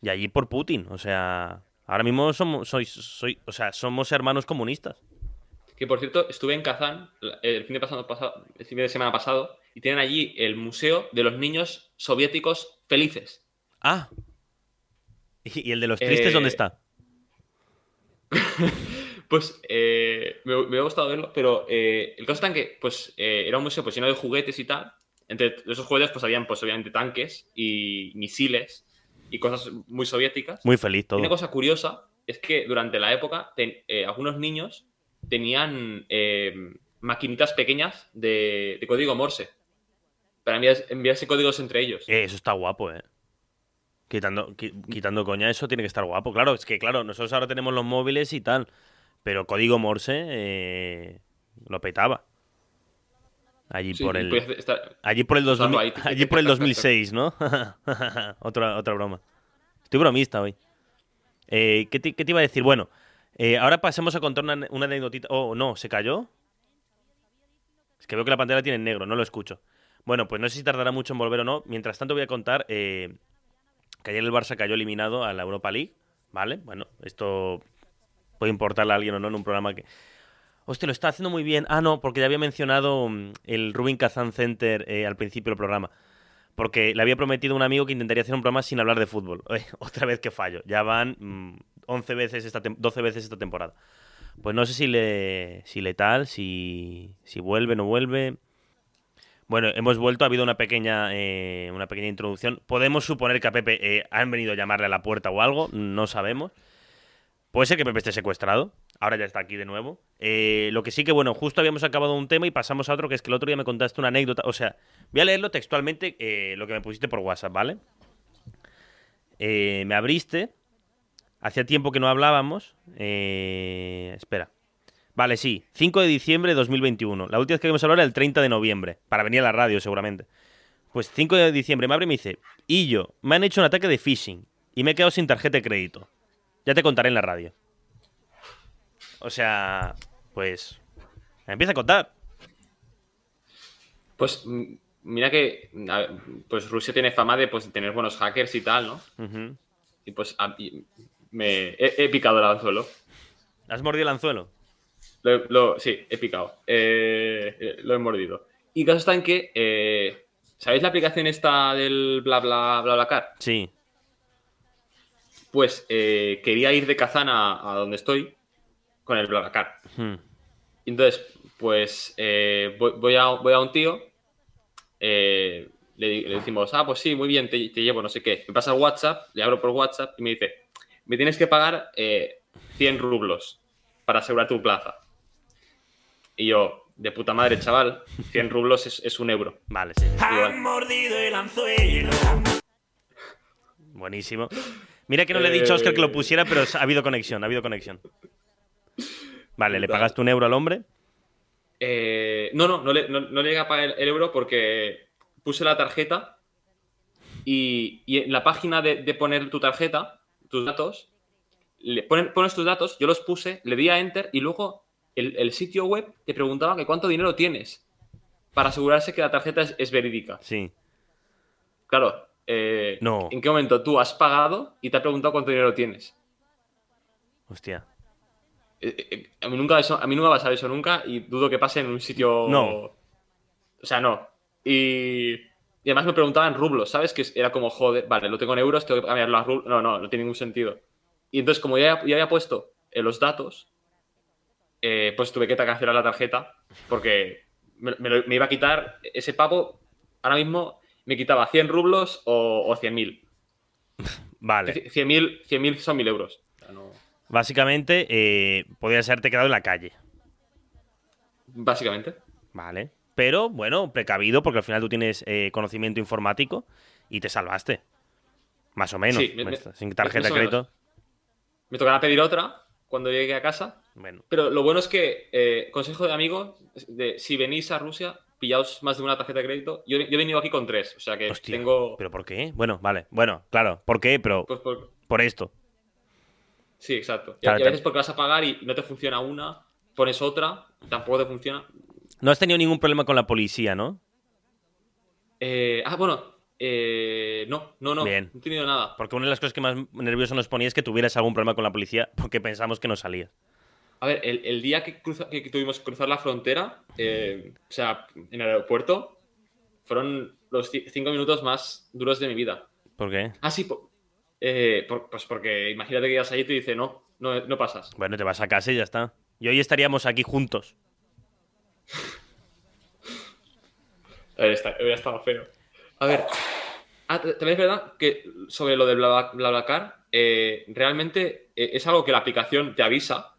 y allí por Putin. O sea, ahora mismo somos, soy, soy, o sea, somos hermanos comunistas. Que por cierto, estuve en Kazán el fin de, pasado, el fin de semana pasado y tienen allí el Museo de los Niños Soviéticos Felices. Ah. ¿Y el de los tristes dónde eh, está? pues eh, me, me, ha gustado verlo, pero eh, el caso está en que pues, era un museo pues, lleno de juguetes y tal. Entre esos juguetes pues habían pues obviamente tanques y misiles y cosas muy soviéticas. Muy feliz todo. Y una cosa curiosa es que durante la época algunos niños tenían maquinitas pequeñas de, código Morse para enviarse códigos entre ellos. eso está guapo, ¿eh? Quitando, quitando coña, eso tiene que estar guapo. Claro, es que claro, nosotros ahora tenemos los móviles y tal, pero código Morse eh, lo petaba. Allí por el allí por el allí por el 2006, ¿no? otra otra broma. Estoy bromista hoy. Eh, ¿qué, te, iba a decir? Bueno, eh, ahora pasemos a contar una, una anécdotita. Oh, no, ¿se cayó? Es que veo que la pantalla tiene en negro, no lo escucho. Bueno, pues no sé si tardará mucho en volver o no. Mientras tanto voy a contar ayer el Barça cayó eliminado a la Europa League, ¿vale? Bueno, esto puede importarle a alguien o no en un programa que... Hostia, lo está haciendo muy bien. Ah, no, porque ya había mencionado mm, el Rubin Kazan Center eh, al principio del programa. Porque le había prometido a un amigo que intentaría hacer un programa sin hablar de fútbol. otra vez que fallo. Ya van 11 mm, veces esta 12 veces esta temporada. Pues no sé si le, si le tal, si, si vuelve no vuelve. Bueno, hemos vuelto, ha habido una pequeña, eh, una pequeña introducción. Podemos suponer que a Pepe eh, han venido a llamarle a la puerta o algo, no sabemos. Puede ser que Pepe esté secuestrado, ahora ya está aquí de nuevo. Eh, lo que sí que, bueno, justo habíamos acabado un tema y pasamos a otro, que es que el otro día me contaste una anécdota. O sea, voy a leerlo textualmente, lo que me pusiste por WhatsApp, ¿vale? me abriste, hacía tiempo que no hablábamos. espera. Vale, sí. 5 de diciembre de 2021. La última vez que vimos hablar era el 30 de noviembre. Para venir a la radio, seguramente. Pues 5 de diciembre me abre y me dice: Y yo, me han hecho un ataque de phishing. Y me he quedado sin tarjeta de crédito. Ya te contaré en la radio. O sea, pues. Me empieza a contar. Pues mira que. Pues Rusia tiene fama de pues, tener buenos hackers y tal, ¿no? Y pues me he, picado el anzuelo. ¿Has mordido el anzuelo? Lo, sí, he picado. Eh, eh, lo he mordido. Y caso está en que. Eh, ¿Sabéis la aplicación esta del bla bla bla bla car? Sí. Pues quería ir de Kazán a, donde estoy con el bla car. Hmm. Entonces, pues voy, a, voy a un tío. Le, decimos, ah, pues sí, muy bien, te, te, llevo, no sé qué. Me pasa WhatsApp, le abro por WhatsApp y me dice, me tienes que pagar 100 rublos para asegurar tu plaza. Y yo, de puta madre, chaval, 100 rublos es, un euro. Vale, sí. Han mordido el anzuelo. Buenísimo. Mira que no le he dicho a Oscar que lo pusiera, pero ha habido conexión, ha habido conexión. Vale, ¿le pagaste un euro al hombre? Eh, no, no, no le, no, a pagar el, euro porque puse la tarjeta y, en la página de, poner tu tarjeta, tus datos, le pones tus datos, yo los puse, le di a enter y luego el, sitio web te preguntaba que cuánto dinero tienes para asegurarse que la tarjeta es, verídica. Sí. Claro. Eh, no. ¿En qué momento tú has pagado y te ha preguntado cuánto dinero tienes? Hostia. Eh, eh, a, mí nunca a mí nunca va a pasar eso nunca y dudo que pase en un sitio... No. O sea, no. Y, y además me preguntaban rublos, ¿sabes? Que era como, joder, vale, lo tengo en euros, tengo que cambiarlo a rublos. No, no, no tiene ningún sentido. Y entonces, como ya, ya había puesto los datos, eh, pues tuve que cancelar la tarjeta porque me, me lo- me iba a quitar ese pavo. Ahora mismo me quitaba 100 rublos o, o 100.000. Vale. 100.000 100.000 son 1.000 euros. O sea, no- Básicamente, eh, podías haberte quedado en la calle. Básicamente. Vale. Pero, bueno, precavido, porque al final tú tienes eh, conocimiento informático y te salvaste. Más o menos. Sí, me- me- Sin tarjeta de crédito. Me tocará pedir otra cuando llegue a casa. Bueno. Pero lo bueno es que, eh, consejo de amigo, de, si venís a Rusia, pillaos más de una tarjeta de crédito. Yo, yo he venido aquí con tres, o sea que Hostia. tengo... ¿Pero por qué? Bueno, vale. Bueno, claro. ¿Por qué? Pero pues, por- por esto. Sí, exacto. Y, Claro, y a veces porque vas a pagar y no te funciona una, pones otra, tampoco te funciona. No has tenido ningún problema con la policía, ¿no? Eh, ah, bueno, eh, no, no, no, Bien. no he tenido nada. Porque una de las cosas que más nervioso nos ponía es que tuvieras algún problema con la policía porque pensamos que no salías. A ver, el, el día que, cruza- que tuvimos que cruzar la frontera, eh, o sea, en el aeropuerto, fueron los ci- cinco minutos más duros de mi vida. ¿Por qué? Ah, sí, po- eh, por- pues porque imagínate que llegas ahí y te dice, no, no, no pasas. Bueno, te vas a casa y ya está. Y hoy estaríamos aquí juntos. A ver, está, hubiera estado feo. A ver, ah, también es verdad que sobre lo de Blabla- BlaBlaCar, eh, realmente eh, es algo que la aplicación te avisa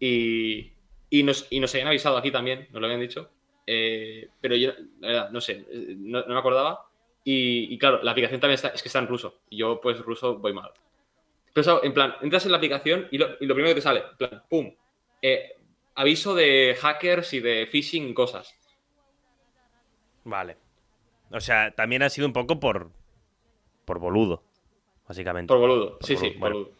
y, y, nos, y nos habían avisado aquí también, nos lo habían dicho, eh, pero yo, la verdad, no sé, eh, no, no me acordaba. Y, y claro, la aplicación también está, es que está en ruso. Y yo, pues, ruso voy mal. Pero, en plan, entras en la aplicación y lo, y lo primero que te sale, en plan, pum, eh, aviso de hackers y de phishing y cosas. Vale. O sea, también ha sido un poco por. por boludo, básicamente. Por boludo. Por sí, boludo, sí, bueno. boludo.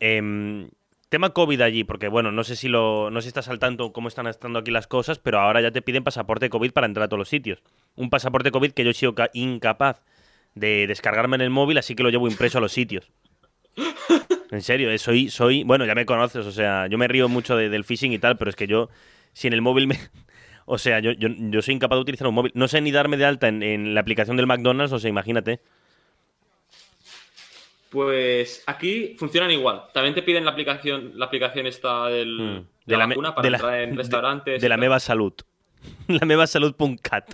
Em, tema COVID allí, porque bueno, no sé si lo. no sé si estás al tanto cómo están estando aquí las cosas, pero ahora ya te piden pasaporte COVID para entrar a todos los sitios. Un pasaporte COVID que yo he sido ca- incapaz de descargarme en el móvil, así que lo llevo impreso a los sitios. En serio, eh, soy, soy. Bueno, ya me conoces, o sea, yo me río mucho de- del phishing y tal, pero es que yo, si en el móvil me. O sea, yo, yo, yo soy incapaz de utilizar un móvil. No sé ni darme de alta en, en la aplicación del McDonald's, o sea, imagínate. Pues aquí funcionan igual. También te piden la aplicación, la aplicación esta del, Mm. de la vacuna para de la- entrar en de- restaurantes. De, la. Meva Salud. la Meva Salud.cat.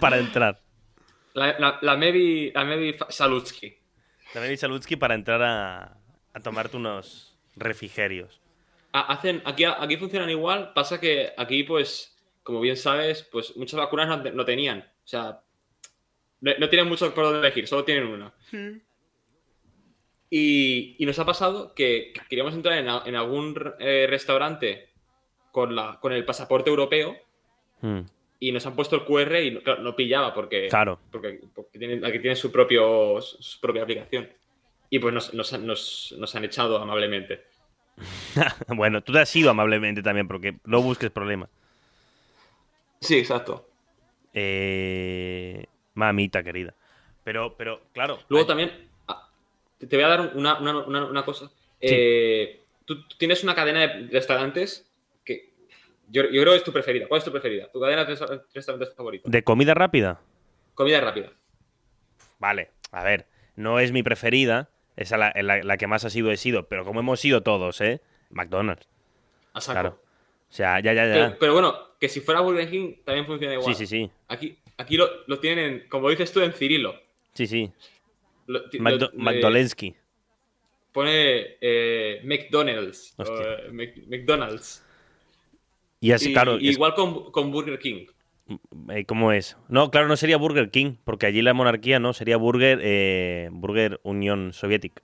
para entrar. La, la, la Mevi, la Mevi Salutsky. La Meva Saludsky para entrar a, a tomarte unos refrigerios. Ha- Hacen, aquí, aquí funcionan igual. Pasa que aquí, pues, como bien sabes, pues muchas vacunas no, no tenían. O sea, no, no tienen mucho por dónde elegir, solo tienen una. Y, y nos ha pasado que queríamos entrar en, a- en algún eh, restaurante con, la, con el pasaporte europeo Hmm, y nos han puesto el QR y no, claro, no pillaba porque, Claro. porque, porque tienen, aquí tienen su, propio, su propia aplicación. Y pues nos, nos, han- nos, nos han echado amablemente. bueno, tú te has ido amablemente también, porque no busques problemas. Sí, exacto. Eh, mamita querida. Pero, pero, claro. Luego hay- también, te voy a dar una, una- una- una cosa. Eh, tú, tú tienes una cadena de restaurantes que yo, yo creo que es tu preferida. ¿Cuál es tu preferida? ¿Tu cadena de resta- restaurantes favorita? ¿De comida rápida? Comida rápida. Vale, a ver, no es mi preferida. Esa la, la, la que más ha sido he sido, pero como hemos sido todos, ¿eh? McDonald's. A saco. Claro. O sea, ya, ya, ya. Pero, pero bueno, que si fuera Burger King también funciona igual. sí, sí, sí. Aquí, aquí lo, lo tienen, como dices tú, en Cirilo. Sí, sí. Lo- Magdolensky. Pone eh, McDonald's. o, Hostia. eh, Mc- McDonald's. Y así, Y- claro. y es- igual con, con Burger King. eh, ¿Cómo es? No, claro, no sería Burger King, porque allí la monarquía no, sería Burger, eh, Burger Unión Soviética.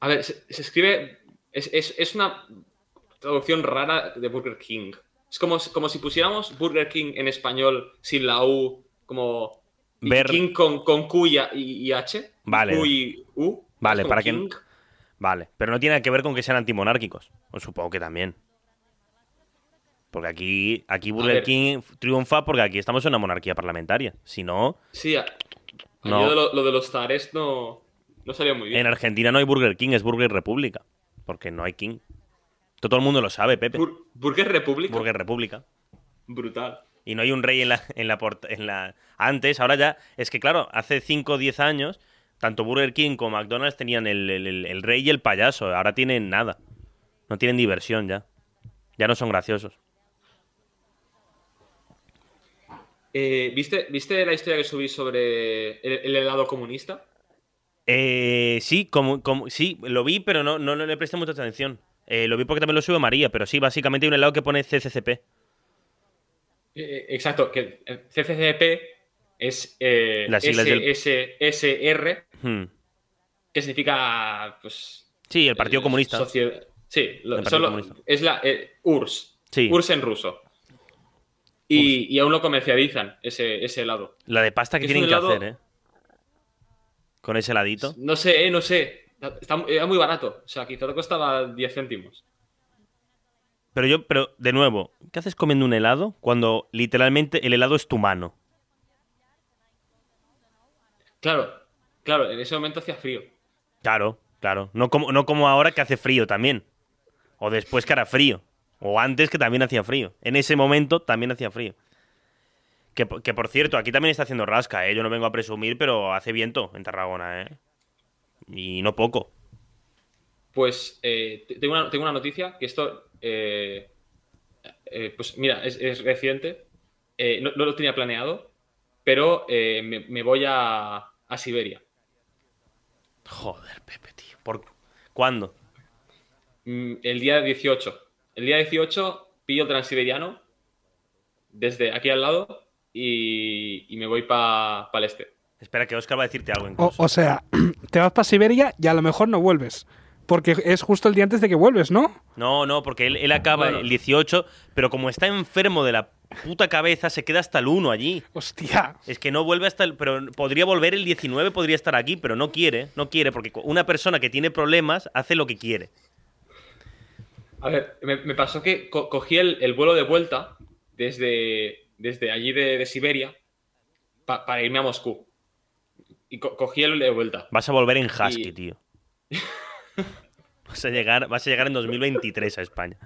A ver, se, se escribe. Es, es- es una traducción rara de Burger King. Es como, como si pusiéramos Burger King en español sin la U, como. Y Ver- King con, con Q y, H. Vale. Q y U. Vale, para que-. Vale, pero no tiene que ver con que sean antimonárquicos. O supongo que también. Porque aquí, aquí Burger. King triunfa porque aquí estamos en una monarquía parlamentaria. Si no, Sí, a- No. lo, de lo- lo de los zares no, no salió muy bien. en Argentina no hay Burger King, es Burger República. Porque no hay King. Todo el mundo lo sabe, Pepe. Bur- Burger Republic. Burger República. Brutal. Y no hay un rey en la, en la, en la... Antes, ahora ya... Es que claro, hace 5 o 10 años, tanto Burger King como McDonald's tenían el, el- rey y el payaso. Ahora tienen nada. No tienen diversión ya. Ya no son graciosos. Eh, ¿viste, ¿Viste la historia que subí sobre el, el helado comunista? Eh, sí, como, como, sí, lo vi, pero no, no, le presté mucha atención. Eh, lo vi porque también lo sube María, pero sí, básicamente hay un helado que pone CCCP. Eh, exacto, que el CCCP es eh, del- SSR, Hmm. que significa, pues... Sí, el Partido eh, Comunista. Sí, lo- Partido solo- Comunista. es la eh, URSS. Sí. URSS en ruso. Y, y aún lo comercializan, ese, ese helado. La de pasta que Es tienen que helado- hacer, ¿eh? Con ese heladito. No sé, eh, no sé. Está- era muy barato. O sea, quizá te costaba 10 céntimos. Pero yo, pero de nuevo, ¿qué haces comiendo un helado cuando literalmente el helado es tu mano? Claro, claro, en ese momento hacía frío. Claro, claro. No como, no como ahora que hace frío también. O después que hará frío. O antes que también hacía frío. En ese momento también hacía frío. Que, po- que por cierto, aquí también está haciendo rasca, ¿eh? Yo no vengo a presumir, pero hace viento en Tarragona, ¿eh? Y no poco. Pues eh, te- tengo, una, tengo una noticia que esto, eh, eh, pues mira, es, es reciente. Eh, no, no lo tenía planeado, pero eh, me, me voy a, a Siberia. Joder, Pepe, tío. ¿Por cuándo? Mm, El día 18. El día 18 pillo el transiberiano desde aquí al lado y, y me voy para el este. Espera, que Oscar va a decirte algo O, o sea, te vas para Siberia y a lo mejor no vuelves. Porque es justo el día antes de que vuelves, ¿no? No, no, porque él, él acaba Bueno. el 18, pero como está enfermo de la puta cabeza, se queda hasta el 1 allí. Hostia. Es que no vuelve hasta el. Pero podría volver el 19, podría estar aquí, pero no quiere. No quiere, porque una persona que tiene problemas hace lo que quiere. A ver, me, me pasó que co- cogí el, el vuelo de vuelta desde, desde allí de, de Siberia pa- para irme a Moscú. Y co- cogí el de vuelta. Vas a volver en Husky, Y- tío. Vas a, llegar, vas a llegar en 2023 a España.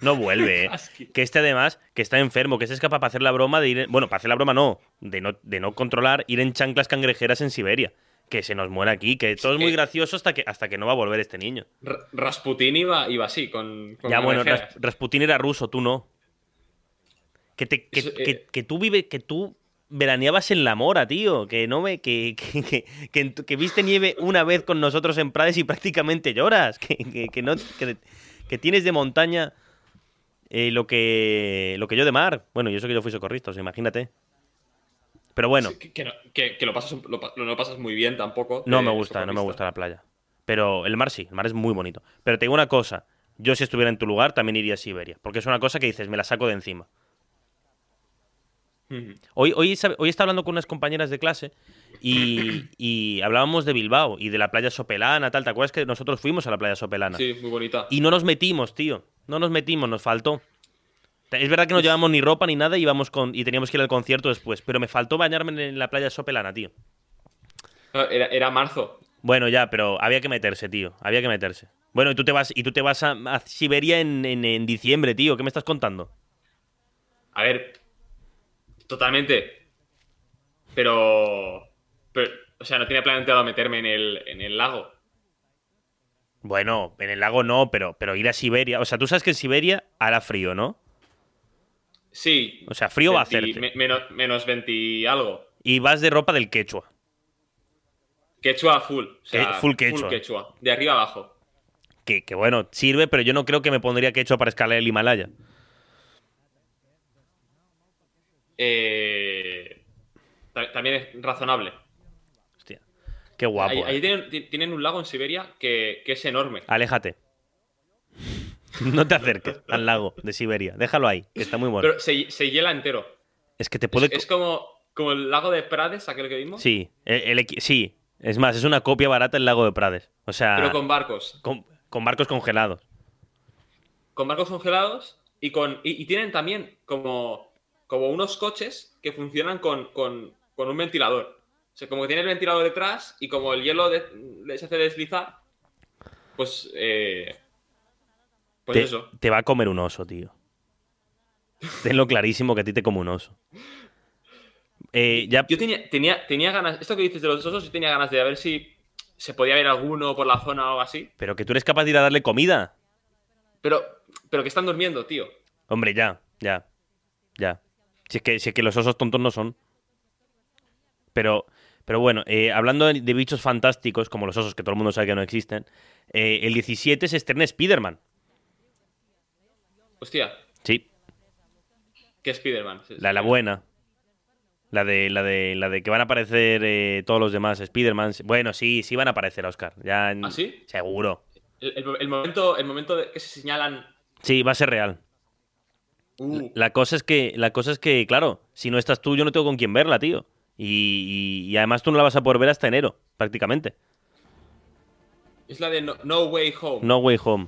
No vuelve, ¿eh? Que este además, que está enfermo, que se escapa para hacer la broma de ir. en- Bueno, para hacer la broma no. De no, de no controlar ir en chanclas cangrejeras en Siberia. Que se nos muera aquí. Que todo es muy Eh. gracioso hasta que, hasta que no va a volver este niño. R- Rasputín iba, iba así, con, con Ya, bueno, orejeras. Ras- Rasputín era ruso, tú no. Que, te, que, Eso, que- eh. que tú vive, que tú veraneabas en la mora, tío. Que no me. Que, que, que, que viste nieve una vez con nosotros en Prades y prácticamente lloras. Que, que, que no. Que, que tienes de montaña eh, lo que. lo que yo de mar. Bueno, yo sé que yo fui socorrista, o sea, imagínate. Pero bueno, Que, que no, lo, pasas, lo, lo pasas muy bien tampoco. no me gusta, no me gusta la playa. Pero el mar sí, el mar es muy bonito. Pero te digo una cosa, yo si estuviera en tu lugar también iría a Siberia, porque es una cosa que dices, me la saco de encima. Hoy, hoy, estaba hablando con unas compañeras de clase y, y hablábamos de Bilbao y de la playa Sopelana, tal. ¿Te acuerdas que nosotros fuimos a la playa Sopelana? Sí, muy bonita. Y no nos metimos, tío. No nos metimos, nos faltó. Es verdad que no llevamos ni ropa ni nada y, íbamos con, y teníamos que ir al concierto después, pero me faltó bañarme en la playa Sopelana, tío. Era, era marzo. Bueno, ya, pero había que meterse, tío. Había que meterse. Bueno, y tú te vas, y tú te vas a, a Siberia en, en- en diciembre, tío. ¿Qué me estás contando? A ver, totalmente. Pero, pero, o sea, no tenía planteado meterme en el, en el lago. Bueno, en el lago no, pero, pero ir a Siberia. O sea, tú sabes que en Siberia hará frío, ¿no? Sí. O sea, frío va a 20 me- menos, menos 20 y algo. Y vas de ropa del quechua. Quechua full. O sea, Que- full quechua. De arriba abajo. Que, que bueno, sirve, pero yo no creo que me pondría quechua para escalar el Himalaya. Eh, ta- también es razonable. Hostia. Qué guapo. Ahí, eh. ahí tienen, ti- tienen un lago en Siberia que, que es enorme. Aléjate. No te acerques al lago de Siberia. Déjalo ahí, que está muy bueno. Pero se, se hiela entero. es que te puede. es como, como el lago de Prades, aquel que vimos. Sí, el- el sí. Es más, es una copia barata del lago de Prades. O sea, Pero con barcos. con, con barcos congelados. Con barcos congelados y con. Y, y tienen también como, como unos coches que funcionan con, con- con un ventilador. O sea, como que tiene el ventilador detrás y como el hielo de- les hace deslizar, pues. eh, pues te, eso. te va a comer un oso, tío. Tenlo clarísimo que a ti te come un oso. Eh, ya, Yo tenía, tenía, tenía ganas. Esto que dices de los osos, yo tenía ganas de ver si se podía ver alguno por la zona o algo así. pero que tú eres capaz de ir a darle comida. Pero, pero que están durmiendo, tío. Hombre, ya, ya, ya. Si es que, si es que los osos tontos no son. Pero, pero bueno, eh, hablando de, de bichos fantásticos, como los osos, que todo el mundo sabe que no existen, eh, el 17 se estrena Spider-Man. Hostia, Sí, ¿qué Spider-Man? la, la buena. La de, la de, la de que van a aparecer eh, todos los demás Spider-Man. Bueno, sí, sí van a aparecer, Oscar. Ya, ¿Ah, sí? Seguro. El, el- el momento, el momento de que se señalan. Sí, va a ser real. Uh, La cosa es que, la cosa es que, claro, si no estás tú, yo no tengo con quién verla, tío. Y, y- y además tú no la vas a poder ver hasta enero, prácticamente. es la de no, No Way Home. No Way Home.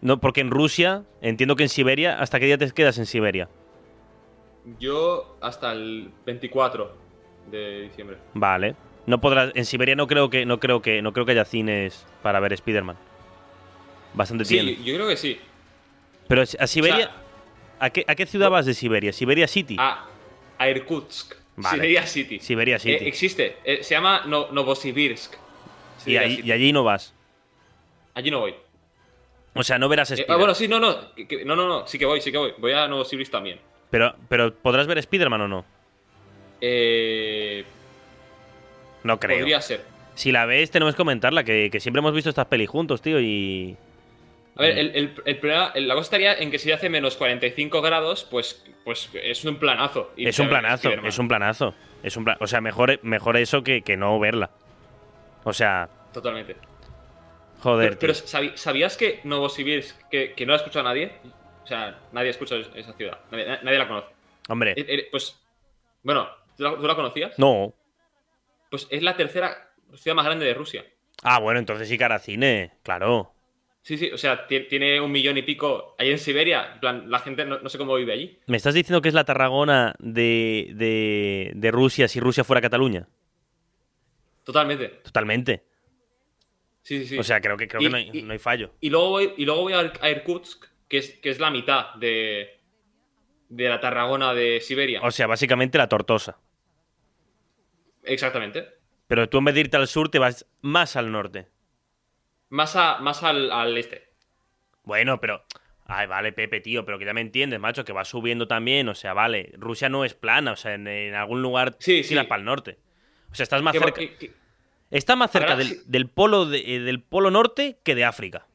No, porque en Rusia, entiendo que en Siberia, ¿hasta qué día te quedas en Siberia? Yo hasta el 24 de diciembre. Vale. No podrás. En Siberia no creo que, no creo que, no creo que haya cines para ver Spider-Man. Bastante Sí, tiene. yo, yo creo que sí. Pero a Siberia. O sea, ¿a, qué, ¿A qué ciudad vas de Siberia? Siberia City. a, a Irkutsk. Vale. Siberia City. Siberia City. Eh, existe. Eh, se llama no, Novosibirsk. y, City. y allí no vas. Allí no voy. O sea, no verás Eh, Spider-Man. ah, bueno, sí, no, no. que- no, no, no. Sí que voy, sí que voy. Voy a Novosibirsk también. pero, pero ¿podrás ver Spider-Man o no? Eh, No creo. podría ser. Si la ves, tenemos que comentarla, que, que siempre hemos visto estas pelis juntos, tío, y. A ver, el, el- el problema- la cosa estaría en que si hace menos 45 grados, pues, pues es un planazo. Es un planazo, es un planazo. Es un O sea, mejor, mejor eso que, que no verla. O sea, Totalmente. joder, Pero, pero tío. ¿sabi- ¿sabías que Novosibirsk, que, que no la ha escuchado nadie? O sea, nadie escucha esa ciudad. Nadie, na- nadie la conoce. Hombre, Eh, eh, pues, bueno, ¿tú la, tú la conocías? no. Pues es la tercera ciudad más grande de Rusia. Ah, bueno, entonces sí hará cine, claro. Sí, sí, o sea, ti- tiene un millón y pico ahí en Siberia. En plan, la gente no, no sé cómo vive allí. ¿Me estás diciendo que es la Tarragona de, de, de Rusia si Rusia fuera Cataluña? Totalmente. Totalmente. Sí, sí, sí. O sea, creo que, creo Y- que no hay, y- no hay fallo. Y luego voy, y luego voy a Irkutsk, que es, que es la mitad de, de la Tarragona de Siberia. O sea, básicamente la Tortosa. Exactamente. Pero tú en vez de irte al sur te vas más al norte. Más, a, más al, al este. Bueno, pero. Ay, vale, Pepe, tío, pero que ya me entiendes, macho, que va subiendo también. O sea, vale, Rusia no es plana, o sea, en, en algún lugar Sí, sí. para el norte. O sea, estás más Que- cerca. que- que- Está más cerca del, sí. del polo de- eh, del polo norte que de África.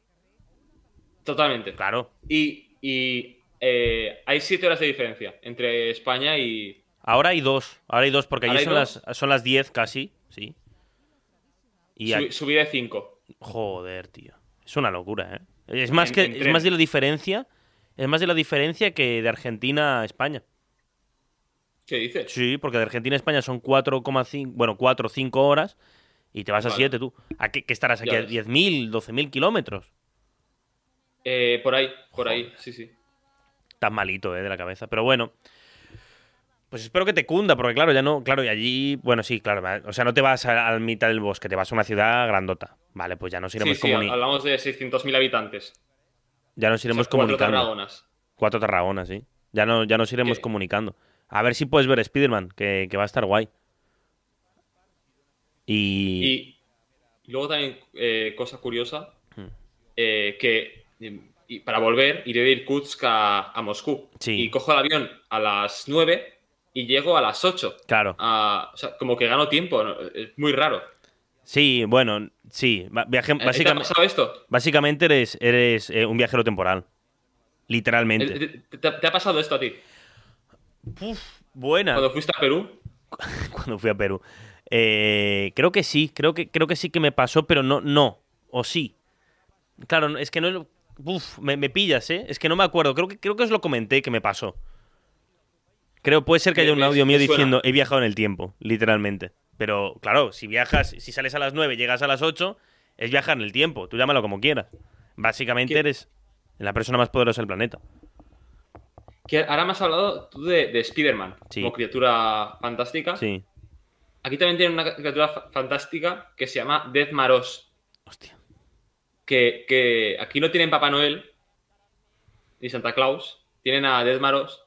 totalmente. Claro. Y, y, eh, hay siete horas de diferencia entre España y. Ahora hay dos. Ahora hay dos, porque allí ¿Ahora hay son dos? las, son las 10 casi, sí. Y aquí- subida de cinco. Joder, tío. Es una locura, ¿eh? Es más, En- que, es más de la diferencia. Es más de la diferencia que de Argentina a España. ¿Qué dices? Sí, porque de Argentina a España son 4,5, bueno, 4 o 5 horas y te vas a Vale. 7 tú. ¿A qué, qué estarás aquí? Ya ¿A ves. 10.000, 12.000 kilómetros? Eh, por ahí, por ahí, sí, sí. Estás malito, ¿eh? De la cabeza. Pero bueno. Pues espero que te cunda, porque claro, ya no. Claro, y allí. Bueno, sí, claro. O sea, no te vas a, a mitad del bosque, te vas a una ciudad grandota. Vale, pues ya nos Sí, iremos, sí, comuni- hablamos de 600.000 habitantes. ya nos O sea, iremos cuatro comunicando. Tarragonas. Cuatro Tarragonas, sí. Ya, no, ya nos iremos ¿Qué? comunicando. A ver si puedes ver Spider-Man, que, que va a estar guay. Y. Y, luego también, eh, cosa curiosa, Hmm. eh, que y para volver iré de Irkutsk a, a Moscú. Sí. Y cojo el avión a las 9 y llego a las 8. Claro. Ah, o sea, como que gano tiempo, ¿no? es muy raro. Sí, bueno, sí. Viaje, Eh, ¿Te ha básicamente, pasado esto? básicamente eres, eres eh, un viajero temporal. Literalmente. Eh, ¿Te, te- te ha pasado esto a ti? Buena. Cuando fuiste a Perú, cuando fui a Perú. Eh, creo que sí, creo que, creo que sí que me pasó, pero no, no. O sí. Claro, es que no. Uf, me, me pillas, ¿eh? Es que no me acuerdo. Creo que, creo que os lo comenté que me pasó. Creo, puede ser que haya un audio mío diciendo he viajado en el tiempo, literalmente. Pero claro, si viajas, si sales a las 9 llegas a las 8, es viajar en el tiempo. Tú llámalo como quieras. Básicamente ¿Qué? eres la persona más poderosa del planeta. que ahora me has hablado tú de, de Spider-Man Sí. como criatura fantástica. Sí. Aquí también tiene una criatura fa- fantástica que se llama Death Maros. Hostia. que, que aquí no tienen Papá Noel ni Santa Claus, tienen a Death Maros,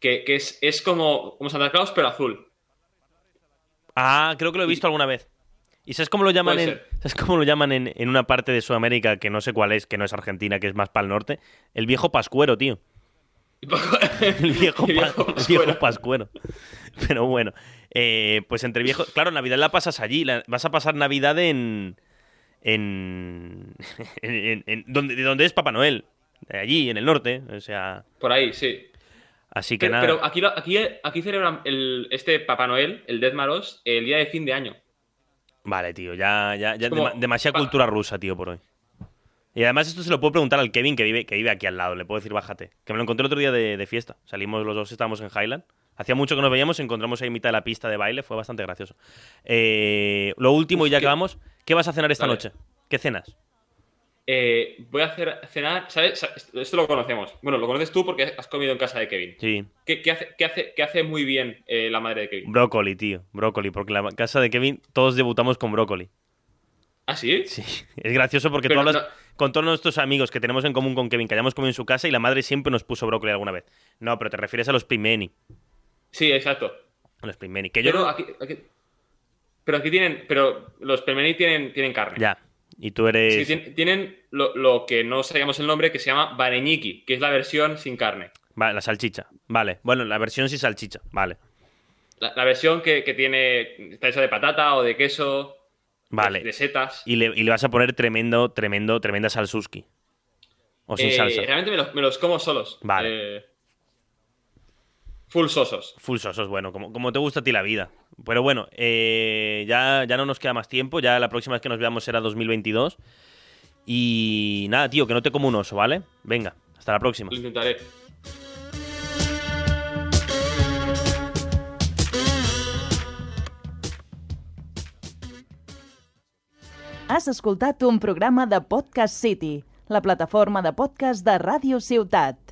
que, que es, es como, como Santa Claus, pero azul. Ah, creo que lo he visto alguna vez. ¿Y sabes cómo lo llaman, en. ¿sabes cómo lo llaman en, en una parte de Sudamérica que no sé cuál es, que no es Argentina, que es más para el norte? El viejo pascuero, tío. El viejo, El pa- viejo el viejo pascuero. pascuero. Pero bueno, eh, pues entre viejos... Claro, Navidad la pasas allí. la- vas a pasar Navidad en... En... en, donde, de donde es Papá Noel. Allí, en el norte. O sea... Por ahí, sí. Así que Pero, nada. pero aquí, aquí, aquí celebran el, este Papá Noel, el Death Maros, el día de fin de año. Vale, tío, ya, ya, ya como- demasiada pa- cultura rusa, tío, por hoy. Y además esto se lo puedo preguntar al Kevin que vive, que vive aquí al lado. Le puedo decir, bájate. Que me lo encontré el otro día de, de fiesta. Salimos los dos, estábamos en Highland. Hacía mucho que nos veíamos, encontramos ahí en mitad de la pista de baile. Fue bastante gracioso. Eh, lo último, y ya que vamos, ¿qué vas a cenar esta Vale. noche? ¿Qué cenas? Eh, voy a hacer cenar, ¿sabes? Esto lo conocemos. Bueno, lo conoces tú porque has comido en casa de Kevin. Sí, ¿Qué, qué hace, qué hace- qué hace muy bien eh, la madre de Kevin? brócoli, tío. Brócoli, porque en la casa de Kevin todos debutamos con brócoli. ¿Ah, sí? Sí, es gracioso porque Pero tú hablas no- con todos nuestros amigos que tenemos en común con Kevin, que hayamos comido en su casa y la madre siempre nos puso brócoli alguna vez. No, pero te refieres a los pimeni. Sí, exacto. Los pimeni. Que yo Pero no- aquí, aquí- pero aquí tienen, pero los pelmeni tienen, tienen carne. Ya. Y tú eres. Sí, tien- tienen lo, lo que no sabíamos el nombre, que se llama bareñiki, que es la versión sin carne. Vale, la salchicha. Vale. Bueno, la versión sin salchicha. Vale. La, la versión que, que tiene, está hecha de patata o de queso, Vale. de, de setas. Y le, y le vas a poner tremendo, tremendo, tremenda salsuski. O sin Eh, salsa. Realmente me los, me los como solos. Vale. Eh, full sosos. Full sosos, bueno, como, como te gusta a ti la vida. Pero bueno, eh, ya, ya no nos queda más tiempo. Ya la próxima vez que nos veamos será 2022. Y nada, tío, que no te como un oso, ¿vale? Venga, hasta la próxima. Lo intentaré. Has escoltat un programa de Podcast City, la plataforma de podcast de Ràdio Ciutat.